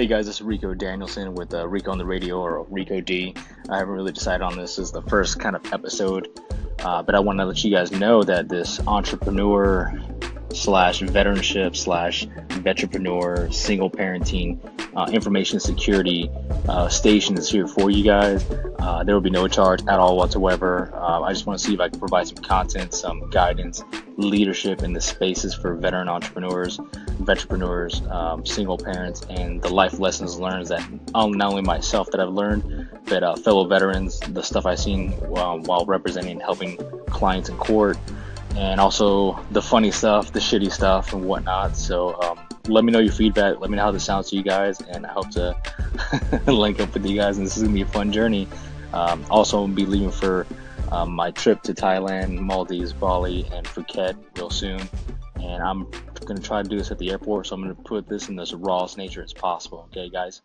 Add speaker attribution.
Speaker 1: Hey guys, this is Rico Danielson with uh, Rico on the Radio or Rico D. I haven't really decided on this. this is the first kind of episode, uh, but I want to let you guys know that this entrepreneur slash veteranship slash vetrepreneur single parenting uh, information security uh, station is here for you guys. Uh, there will be no charge at all whatsoever. Uh, I just want to see if I can provide some content, some guidance, leadership in the spaces for veteran entrepreneurs, entrepreneurs, um, single parents, and the life lessons learned that um, not only myself that I've learned, but uh, fellow veterans, the stuff I've seen uh, while representing and helping clients in court, and also the funny stuff, the shitty stuff, and whatnot. So um, let me know your feedback. Let me know how this sounds to you guys, and I hope to link up with you guys. And this is gonna be a fun journey. Um, also, I'll be leaving for um, my trip to Thailand, Maldives, Bali, and Phuket real soon. And I'm gonna try to do this at the airport, so I'm gonna put this in as rawest nature as possible. Okay, guys.